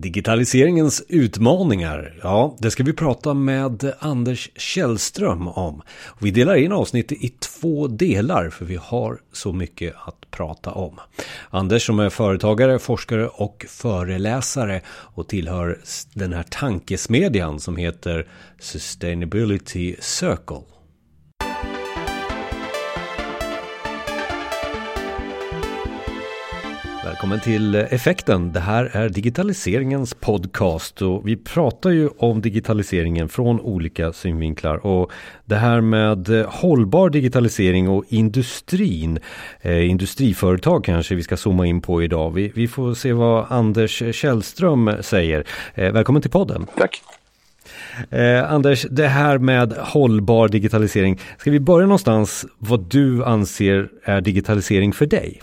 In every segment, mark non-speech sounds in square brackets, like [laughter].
Digitaliseringens utmaningar, ja, det ska vi prata med Anders Källström om. Vi delar in avsnittet i två delar för vi har så mycket att prata om. Anders som är företagare, forskare och föreläsare och tillhör den här tankesmedjan som heter Sustainability Circle. Välkommen till Effekten. Det här är digitaliseringens podcast och vi pratar ju om digitaliseringen från olika synvinklar och det här med hållbar digitalisering och industrin, eh, industriföretag kanske vi ska zooma in på idag. Vi, vi får se vad Anders Källström säger. Eh, välkommen till podden. Tack. Eh, Anders, det här med hållbar digitalisering. Ska vi börja någonstans vad du anser är digitalisering för dig?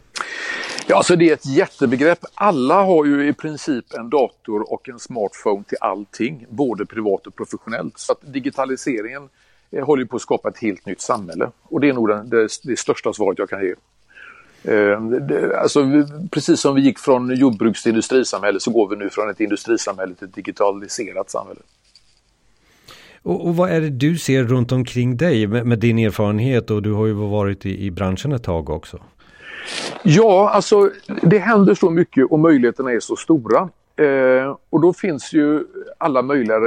Ja, alltså det är ett jättebegrepp. Alla har ju i princip en dator och en smartphone till allting, både privat och professionellt. Så att digitaliseringen eh, håller på att skapa ett helt nytt samhälle. Och det är nog den, det, det största svaret jag kan ge. Eh, det, alltså, precis som vi gick från jordbruks till industrisamhälle så går vi nu från ett industrisamhälle till ett digitaliserat samhälle. Och, och, vad är det du ser runt omkring dig med, med, din erfarenhet och du har ju varit i, i branschen ett tag också? Ja, alltså det händer så mycket och möjligheterna är så stora. Eh, och då finns ju alla möjliga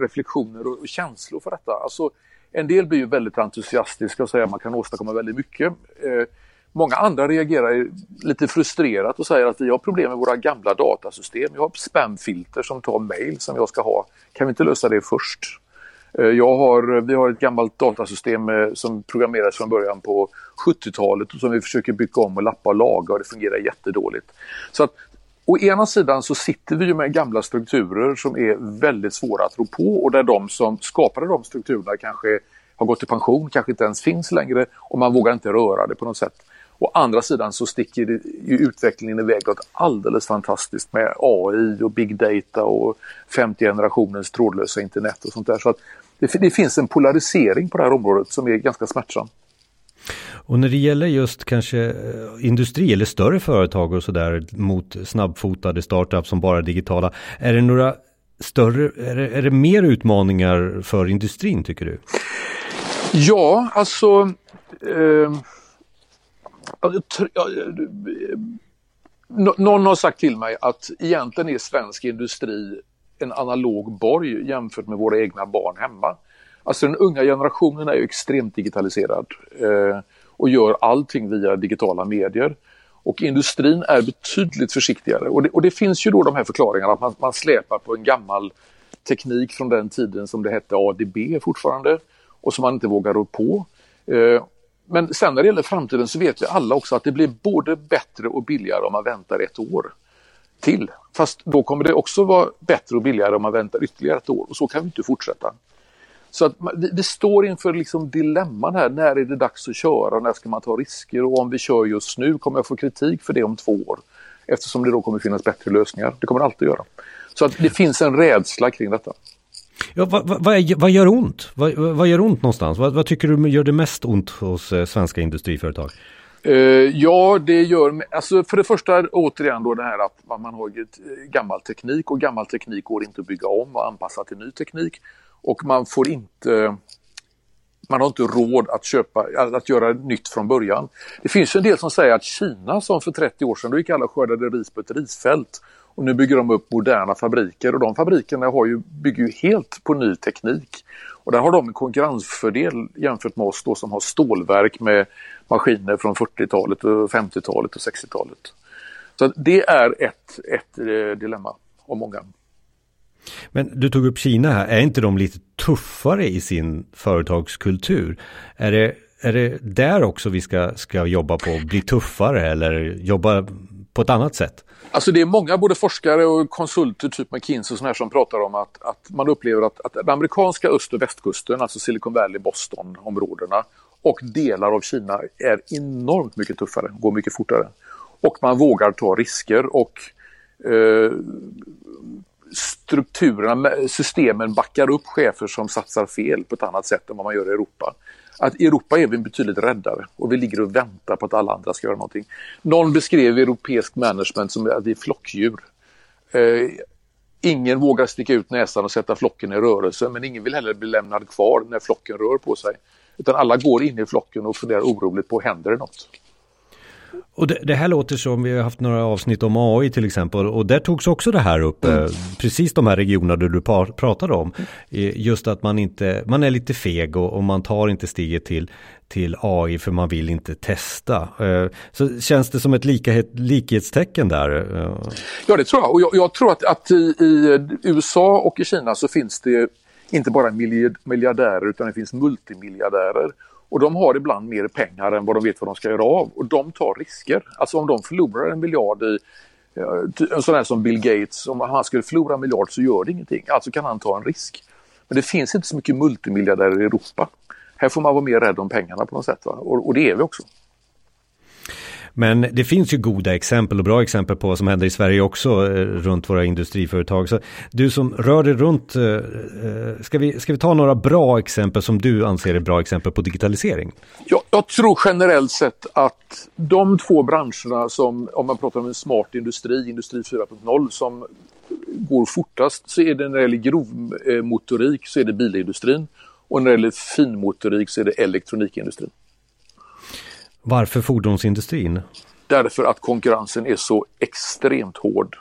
reflektioner och, och känslor för detta. Alltså, en del blir ju väldigt entusiastiska och säger att man kan åstadkomma väldigt mycket. Eh, många andra reagerar lite frustrerat och säger att vi har problem med våra gamla datasystem. Jag har spamfilter som tar mail som jag ska ha. Kan vi inte lösa det först? Eh, jag har, vi har ett gammalt datasystem eh, som programmerades från början på 70-talet och som vi försöker bygga om och lappa och laga och det fungerar jättedåligt. Så att, å ena sidan så sitter vi med gamla strukturer som är väldigt svåra att rå på och där de som skapade de strukturerna kanske har gått i pension, kanske inte ens finns längre och man vågar inte röra det på något sätt. Å andra sidan så sticker det, ju utvecklingen iväg något alldeles fantastiskt med AI och big data och femte generationens trådlösa internet och sånt där. Så att det, det finns en polarisering på det här området som är ganska smärtsam. Och när det gäller just kanske eh, industri eller större företag och sådär mot snabbfotade startups som bara är digitala. Är det några större, är det, är det mer utmaningar för industrin tycker du? Ja, alltså eh, någon har sagt till mig att egentligen är svensk industri en analog borg jämfört med våra egna barn hemma. Alltså den unga generationen är ju extremt digitaliserad eh, och gör allting via digitala medier. Och industrin är betydligt försiktigare och det, och det finns ju då de här förklaringarna att man, man släpar på en gammal teknik från den tiden som det hette ADB fortfarande och som man inte vågar rå på. Eh, men sen när det gäller framtiden så vet vi alla också att det blir både bättre och billigare om man väntar ett år till. Fast då kommer det också vara bättre och billigare om man väntar ytterligare ett år och så kan vi inte fortsätta. Så att vi, vi står inför liksom dilemman här, när är det dags att köra, när ska man ta risker och om vi kör just nu kommer jag få kritik för det om två år. Eftersom det då kommer finnas bättre lösningar, det kommer det alltid göra. Så att det finns en rädsla kring detta. Ja, vad, vad, vad gör ont? Vad, vad gör ont någonstans? Vad, vad, tycker du gör det mest ont hos eh, svenska industriföretag? Uh, ja, det gör, alltså för det första återigen då det här att man har ett, eh, gammal teknik och gammal teknik går inte att bygga om och anpassa till ny teknik. Och man får inte, man har inte råd att köpa, att göra nytt från början. Det finns en del som säger att Kina som för 30 år sedan, då gick alla skördade ris på ett risfält. Och nu bygger de upp moderna fabriker och de fabrikerna har ju, bygger ju helt på ny teknik. Och där har de en konkurrensfördel jämfört med oss då som har stålverk med maskiner från 40-talet, 50-talet och 60-talet. Så det är ett, ett eh, dilemma av många. Men du tog upp Kina här, är inte de lite tuffare i sin företagskultur? Är det, är det där också vi ska, ska jobba på, bli tuffare eller jobba på ett annat sätt? Alltså det är många, både forskare och konsulter, typ McKinsey och sådana här, som pratar om att, att man upplever att, att den amerikanska öst och västkusten, alltså Silicon Valley, Boston-områdena och delar av Kina är enormt mycket tuffare, går mycket fortare. Och man vågar ta risker och eh, strukturerna, systemen backar upp chefer som satsar fel på ett annat sätt än vad man gör i Europa. Att i Europa är vi betydligt räddare och vi ligger och väntar på att alla andra ska göra någonting. Någon beskrev europeisk management som att vi är flockdjur. Eh, ingen vågar sticka ut näsan och sätta flocken i rörelse men ingen vill heller bli lämnad kvar när flocken rör på sig. Utan alla går in i flocken och funderar oroligt på händer det något. Och det, det, här låter som, vi har haft några avsnitt om AI till exempel och där togs också det här upp, mm. Eh, precis de här regionerna du pratade om. Just att man inte, man är lite feg och, och, man tar inte steget till, till AI för man vill inte testa. Eh, så känns det som ett lika, likhetstecken där? Eh? Ja det tror jag och jag, jag tror att, att i, i, USA och i Kina så finns det inte bara miljardärer utan det finns multimiljardärer. Och de har ibland mer pengar än vad de vet vad de ska göra av och de tar risker. Alltså om de förlorar en miljard i en sån här som Bill Gates, om han skulle förlora en miljard så gör det ingenting. Alltså kan han ta en risk. Men det finns inte så mycket multimiljardärer i Europa. Här får man vara mer rädd om pengarna på något sätt. Och, och det är vi också. Men det finns ju goda exempel och bra exempel på vad som händer i Sverige också eh, runt våra industriföretag. Så du som rör dig runt, eh, eh ska vi, ska vi ta några bra exempel som du anser är bra exempel på digitalisering? Jag, jag tror generellt sett att de två branscherna som, om man pratar om en smart industri, industri 4.0, som går fortast så är det när det gäller grovmotorik så är det bilindustrin och när det gäller finmotorik så är det elektronikindustrin. Varför fordonsindustrin? Därför att konkurrensen är så extremt hård.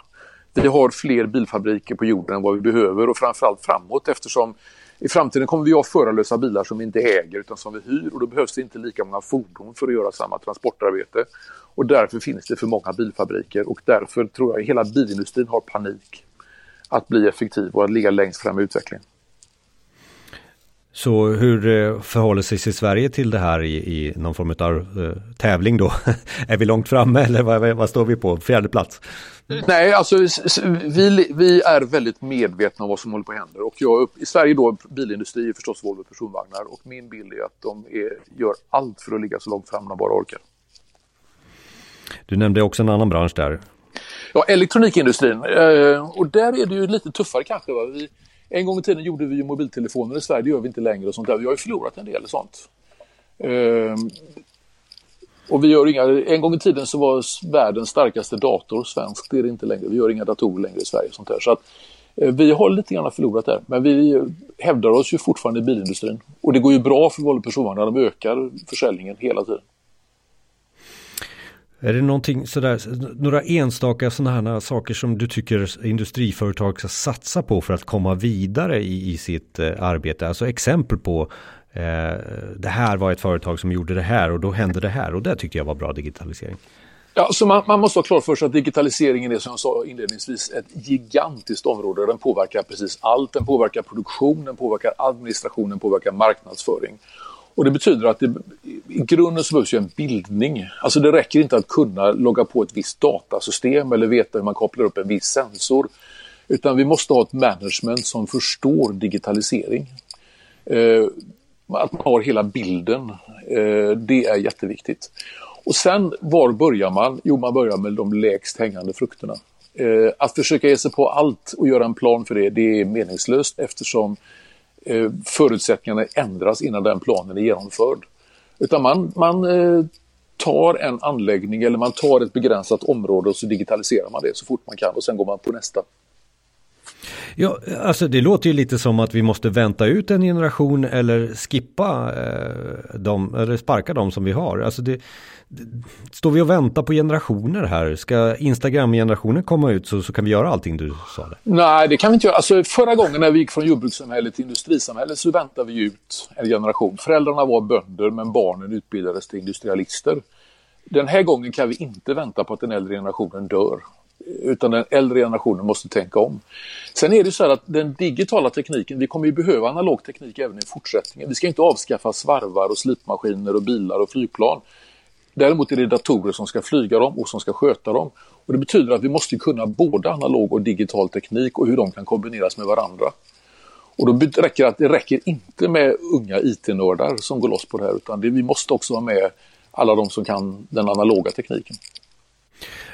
Vi har fler bilfabriker på jorden än vad vi behöver och framförallt framåt eftersom i framtiden kommer vi ha förarlösa bilar som vi inte äger utan som vi hyr och då behövs det inte lika många fordon för att göra samma transportarbete. Och därför finns det för många bilfabriker och därför tror jag hela bilindustrin har panik att bli effektiv och att ligga längst fram i utvecklingen. Så hur eh, förhåller sig Sverige till det här i, i någon form av uh, tävling då? [laughs] är vi långt framme eller vad, vad står vi på? Fjärde plats? Nej, alltså vi, vi är väldigt medvetna om vad som håller på att hända. Och jag, I Sverige då, bilindustri är förstås Volvo personvagnar och min bild är att de är, gör allt för att ligga så långt fram de bara orkar. Du nämnde också en annan bransch där. Ja, elektronikindustrin. Eh, och där är det ju lite tuffare kanske. Va? Vi, en gång i tiden gjorde vi ju mobiltelefoner i Sverige, det gör vi inte längre och sånt där. Vi har ju förlorat en del sånt. Ehm, och vi gör inga, en gång i tiden så var världens starkaste dator svensk, det är det inte längre. Vi gör inga datorer längre i Sverige. sånt där. Så att, eh, vi har lite grann förlorat där, men vi eh, hävdar oss ju fortfarande i bilindustrin. Och det går ju bra för Volvo Personvagnar, de ökar försäljningen hela tiden. Är det någonting sådär, några enstaka sådana här saker som du tycker industriföretag ska satsa på för att komma vidare i, i sitt eh, arbete? Alltså exempel på eh, det här var ett företag som gjorde det här och då hände det här och det tyckte jag var bra digitalisering. Ja, så man, man måste ha klart för sig att digitaliseringen är som jag sa inledningsvis ett gigantiskt område. Den påverkar precis allt. Den påverkar produktion, den påverkar administration, den påverkar marknadsföring. Och det betyder att det, i grunden så behövs ju en bildning. Alltså det räcker inte att kunna logga på ett visst datasystem eller veta hur man kopplar upp en viss sensor. Utan vi måste ha ett management som förstår digitalisering. Eh, att man har hela bilden, eh, det är jätteviktigt. Och sen, var börjar man? Jo, man börjar med de lägst hängande frukterna. Eh, att försöka ge sig på allt och göra en plan för det, det är meningslöst eftersom Eh, förutsättningarna ändras innan den planen är genomförd. Utan man, man eh, tar en anläggning eller man tar ett begränsat område och så digitaliserar man det så fort man kan och sen går man på nästa. Ja, alltså det låter ju lite som att vi måste vänta ut en generation eller skippa eh, dem, eller sparka dem som vi har. Alltså det, Står vi och väntar på generationer här? Ska Instagram-generationen komma ut så, så kan vi göra allting du sa? Det. Nej, det kan vi inte göra. Alltså, förra gången när vi gick från jordbrukssamhälle till industrisamhälle så väntade vi ut en generation. Föräldrarna var bönder men barnen utbildades till industrialister. Den här gången kan vi inte vänta på att den äldre generationen dör. Utan den äldre generationen måste tänka om. Sen är det så här att den digitala tekniken, vi kommer ju behöva analog teknik även i fortsättningen. Vi ska inte avskaffa svarvar och slipmaskiner och bilar och flygplan. Däremot är det datorer som ska flyga dem och som ska sköta dem. Och det betyder att vi måste kunna både analog och digital teknik och hur de kan kombineras med varandra. Och då räcker det, att det räcker inte med unga IT-nördar som går loss på det här utan det, vi måste också ha med alla de som kan den analoga tekniken.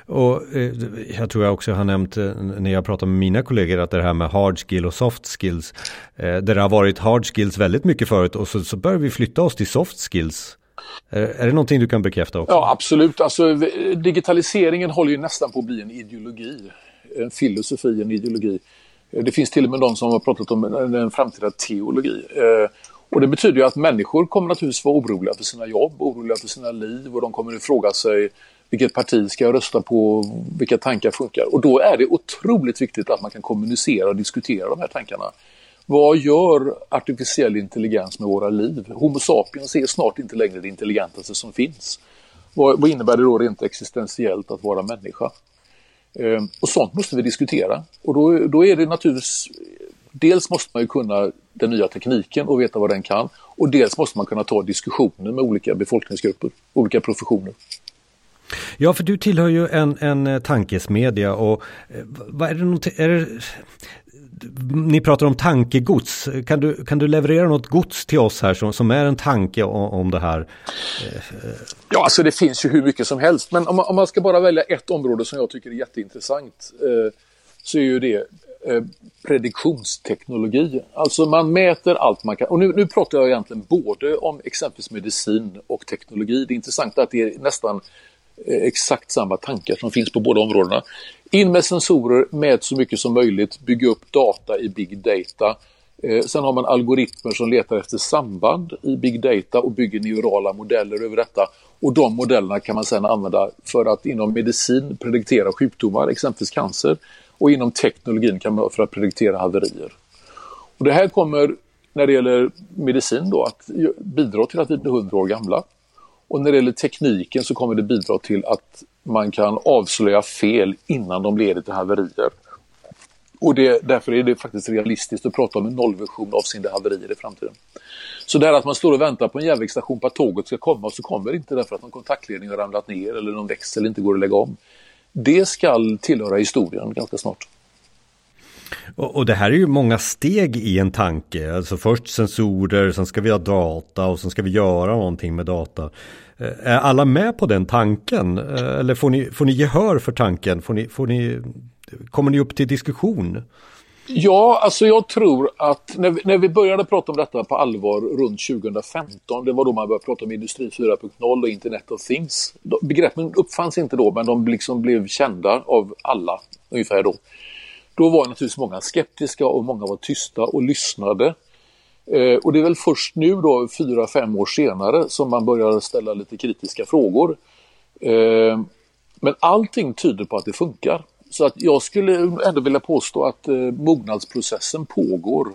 Och eh, jag tror jag också har nämnt eh, när jag pratar med mina kollegor att det här med hard skill och soft skills. Eh, där det har varit hard skills väldigt mycket förut och så, så börjar vi flytta oss till soft skills. Eh, är det någonting du kan bekräfta också? Ja, absolut. Alltså, digitaliseringen håller ju nästan på att bli en ideologi. En filosofi, en ideologi. Eh, det finns till och med de som har pratat om en framtida teologi. Eh, och det betyder ju att människor kommer naturligtvis vara oroliga för sina jobb, oroliga för sina liv och de kommer att fråga sig vilket parti ska jag rösta på, vilka tankar funkar. Och då är det otroligt viktigt att man kan kommunicera och diskutera de här tankarna. Vad gör artificiell intelligens med våra liv? Homo sapiens är snart inte längre det intelligentaste som finns. Vad, vad innebär det då rent existentiellt att vara människa? Ehm, och sånt måste vi diskutera. Och då, då är det naturligtvis dels måste man ju kunna den nya tekniken och veta vad den kan. Och dels måste man kunna ta diskussioner med olika befolkningsgrupper, olika professioner. Ja, för du tillhör ju en, en tankesmedja och eh, vad är det, är det, ni pratar om tankegods. Kan du, kan du leverera något gods till oss här som, som är en tanke om, om det här? Ja, alltså det finns ju hur mycket som helst. Men om man, om man ska bara välja ett område som jag tycker är jätteintressant eh, så är ju det Eh, prediktionsteknologi. Alltså man mäter allt man kan. Och nu, nu pratar jag egentligen både om exempelvis medicin och teknologi. Det intressanta är att det är nästan eh, exakt samma tankar som finns på båda områdena. In med sensorer, mät så mycket som möjligt, bygga upp data i big data. Eh, sen har man algoritmer som letar efter samband i big data och bygger neurala modeller över detta. Och de modellerna kan man sedan använda för att inom medicin prediktera sjukdomar, exempelvis cancer och inom teknologin kan man för att prediktera haverier. Och det här kommer när det gäller medicin då att bidra till att vi blir 100 år gamla. Och när det gäller tekniken så kommer det bidra till att man kan avslöja fel innan de leder till haverier. Och det, därför är det faktiskt realistiskt att prata om en nollvision avseende haverier i framtiden. Så det här att man står och väntar på en järnvägsstation på att tåget ska komma och så kommer det inte därför att någon kontaktledning har ramlat ner eller någon växel inte går att lägga om det skall tillhöra historien ganska snart. Och, det här är ju många steg i en tanke. Alltså först sensorer, sen ska vi ha data och sen ska vi göra någonting med data. Eh, är alla med på den tanken? Eh, eller får ni, får ni gehör för tanken? Får ni, får ni, kommer ni upp till diskussion? Ja, alltså jag tror att när vi, när vi började prata om detta på allvar runt 2015, det var då man började prata om Industri 4.0 och Internet of Things. Begreppen uppfanns inte då, men de liksom blev kända av alla ungefär då. Då var naturligtvis många skeptiska och många var tysta och lyssnade. Eh, och det är väl först nu då, fyra, fem år senare, som man börjar ställa lite kritiska frågor. Eh, men allting tyder på att det funkar. Så att jag skulle ändå vilja påstå att eh, mognadsprocessen pågår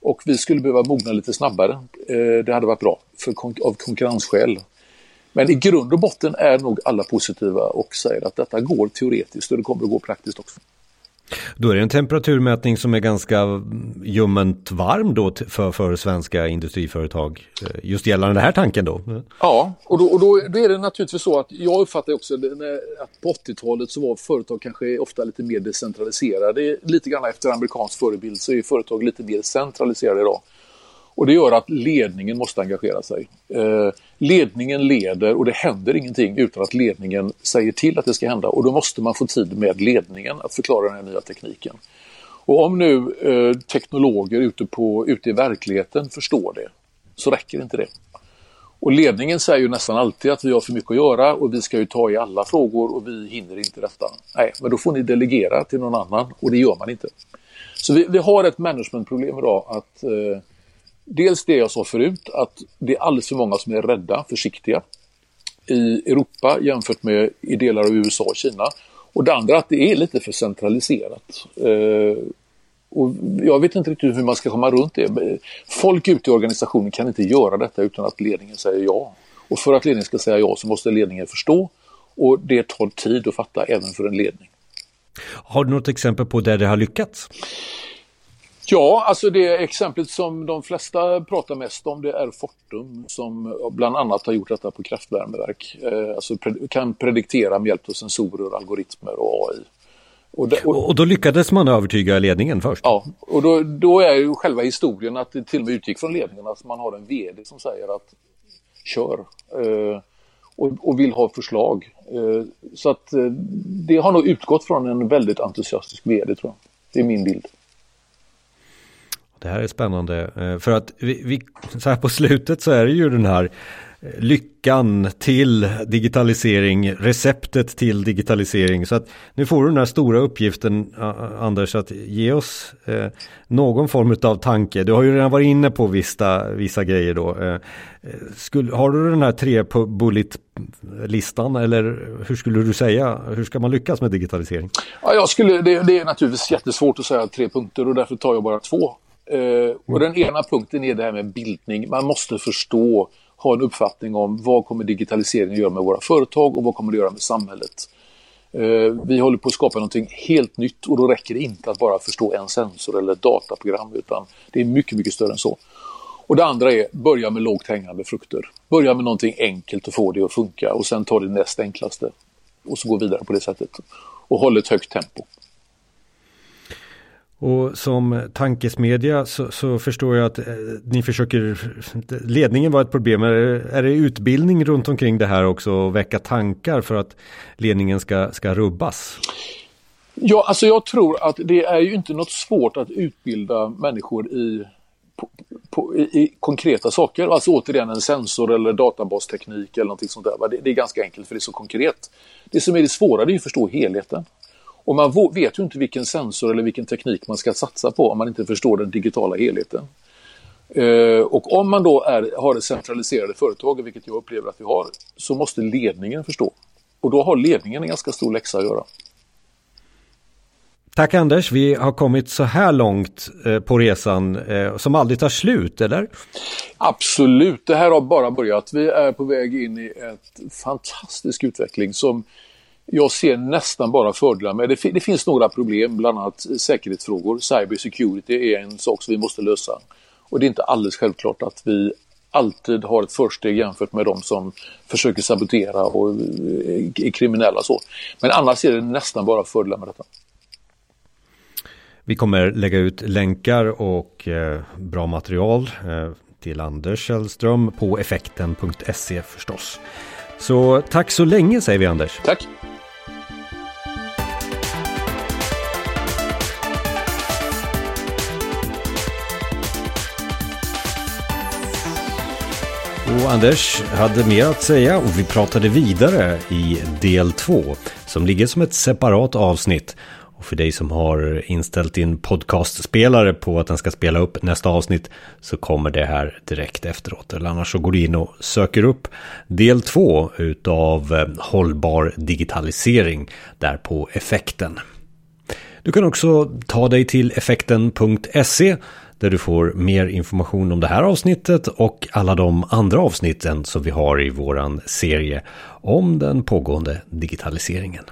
och vi skulle behöva mogna lite snabbare. Eh, det hade varit bra för kon av konkurrensskäl. Men i grund och botten är nog alla positiva och säger att detta går teoretiskt och det kommer att gå praktiskt också. Då är det en temperaturmätning som är ganska mm, ljumment varm då för, för svenska industriföretag. Eh, just gällande den här tanken då? Mm. Ja, och, då, och då, då, är det naturligtvis så att jag uppfattar också att på 80-talet så var företag kanske ofta lite mer decentraliserade. Lite grann efter amerikansk förebild så är företag lite mer centraliserade idag. Och det gör att ledningen måste engagera sig. Eh, ledningen leder och det händer ingenting utan att ledningen säger till att det ska hända och då måste man få tid med ledningen att förklara den här nya tekniken. Och om nu eh, teknologer ute, på, ute i verkligheten förstår det så räcker inte det. Och ledningen säger ju nästan alltid att vi har för mycket att göra och vi ska ju ta i alla frågor och vi hinner inte detta. Nej, men då får ni delegera till någon annan och det gör man inte. Så vi, vi har ett managementproblem idag att eh, Dels det jag sa förut, att det är alldeles för många som är rädda, försiktiga i Europa jämfört med i delar av USA och Kina. Och det andra att det är lite för centraliserat. Eh, och jag vet inte riktigt hur man ska komma runt det. Folk ute i organisationen kan inte göra detta utan att ledningen säger ja. Och för att ledningen ska säga ja så måste ledningen förstå och det tar tid att fatta även för en ledning. Har du något exempel på där det har lyckats? Ja, alltså det exemplet som de flesta pratar mest om det är Fortum som bland annat har gjort detta på kraftvärmeverk. Eh, alltså kan prediktera med hjälp av sensorer, algoritmer och AI. Och, det, och, och, då lyckades man övertyga ledningen först? Ja, och då, då, är ju själva historien att det till och med utgick från ledningen att man har en VD som säger att kör eh, och, och, vill ha förslag. Eh, så att det har nog utgått från en väldigt entusiastisk VD tror jag. Det är min bild. Det här är spännande eh, för att vi, vi, så här på slutet så är det ju den här eh, lyckan till digitalisering, receptet till digitalisering. Så att nu får du den här stora uppgiften Anders att ge oss eh, någon form av tanke. Du har ju redan varit inne på vissa, vissa grejer då. Eh, eh skulle, har du den här tre bullet listan eller hur skulle du säga? Hur ska man lyckas med digitalisering? Ja, jag skulle, det, det är naturligtvis jättesvårt att säga tre punkter och därför tar jag bara två. Eh, och den ena punkten är det här med bildning. Man måste förstå, ha en uppfattning om vad kommer digitaliseringen att göra med våra företag och vad kommer det att göra med samhället. Eh, vi håller på att skapa någonting helt nytt och då räcker det inte att bara förstå en sensor eller ett dataprogram utan det är mycket, mycket större än så. Och det andra är, börja med lågt hängande frukter. Börja med någonting enkelt och få det att funka och sen ta det näst enklaste. Och så gå vidare på det sättet. Och håll ett högt tempo. Och som tankesmedja så, så, förstår jag att eh, ni försöker, ledningen var ett problem. Är det, är det utbildning runt omkring det här också och väcka tankar för att ledningen ska, ska rubbas? Ja, alltså jag tror att det är ju inte något svårt att utbilda människor i, på, på, i, i konkreta saker. Alltså återigen en sensor eller databasteknik eller någonting sånt där. Det, det är ganska enkelt för det är så konkret. Det som är det svåra det är att förstå helheten. Och man vet ju inte vilken sensor eller vilken teknik man ska satsa på om man inte förstår den digitala helheten. Eh, och om man då är, har det centraliserade företaget, vilket jag upplever att vi har, så måste ledningen förstå. Och då har ledningen en ganska stor läxa att göra. Tack Anders, vi har kommit så här långt eh, på resan eh, som aldrig tar slut, eller? Absolut, det här har bara börjat. Vi är på väg in i en fantastisk utveckling som jag ser nästan bara fördelar med. Det, det finns några problem, bland annat säkerhetsfrågor. Cyber security är en sak som vi måste lösa. Och det är inte alldeles självklart att vi alltid har ett försteg jämfört med de som försöker sabotera och är kriminella. Så. Men annars är det nästan bara fördelar med detta. Vi kommer lägga ut länkar och eh, bra material eh, till Anders Källström på effekten.se förstås. Så tack så länge säger vi Anders. Tack. Och Anders hade mer att säga och vi pratade vidare i del 2 som ligger som ett separat avsnitt. Och för dig som har inställt din podcastspelare på att den ska spela upp nästa avsnitt så kommer det här direkt efteråt. Eller annars så går du in och söker upp del 2 utav eh, hållbar digitalisering där på effekten. Du kan också ta dig till effekten.se där du får mer information om det här avsnittet och alla de andra avsnitten som vi har i våran serie om den pågående digitaliseringen.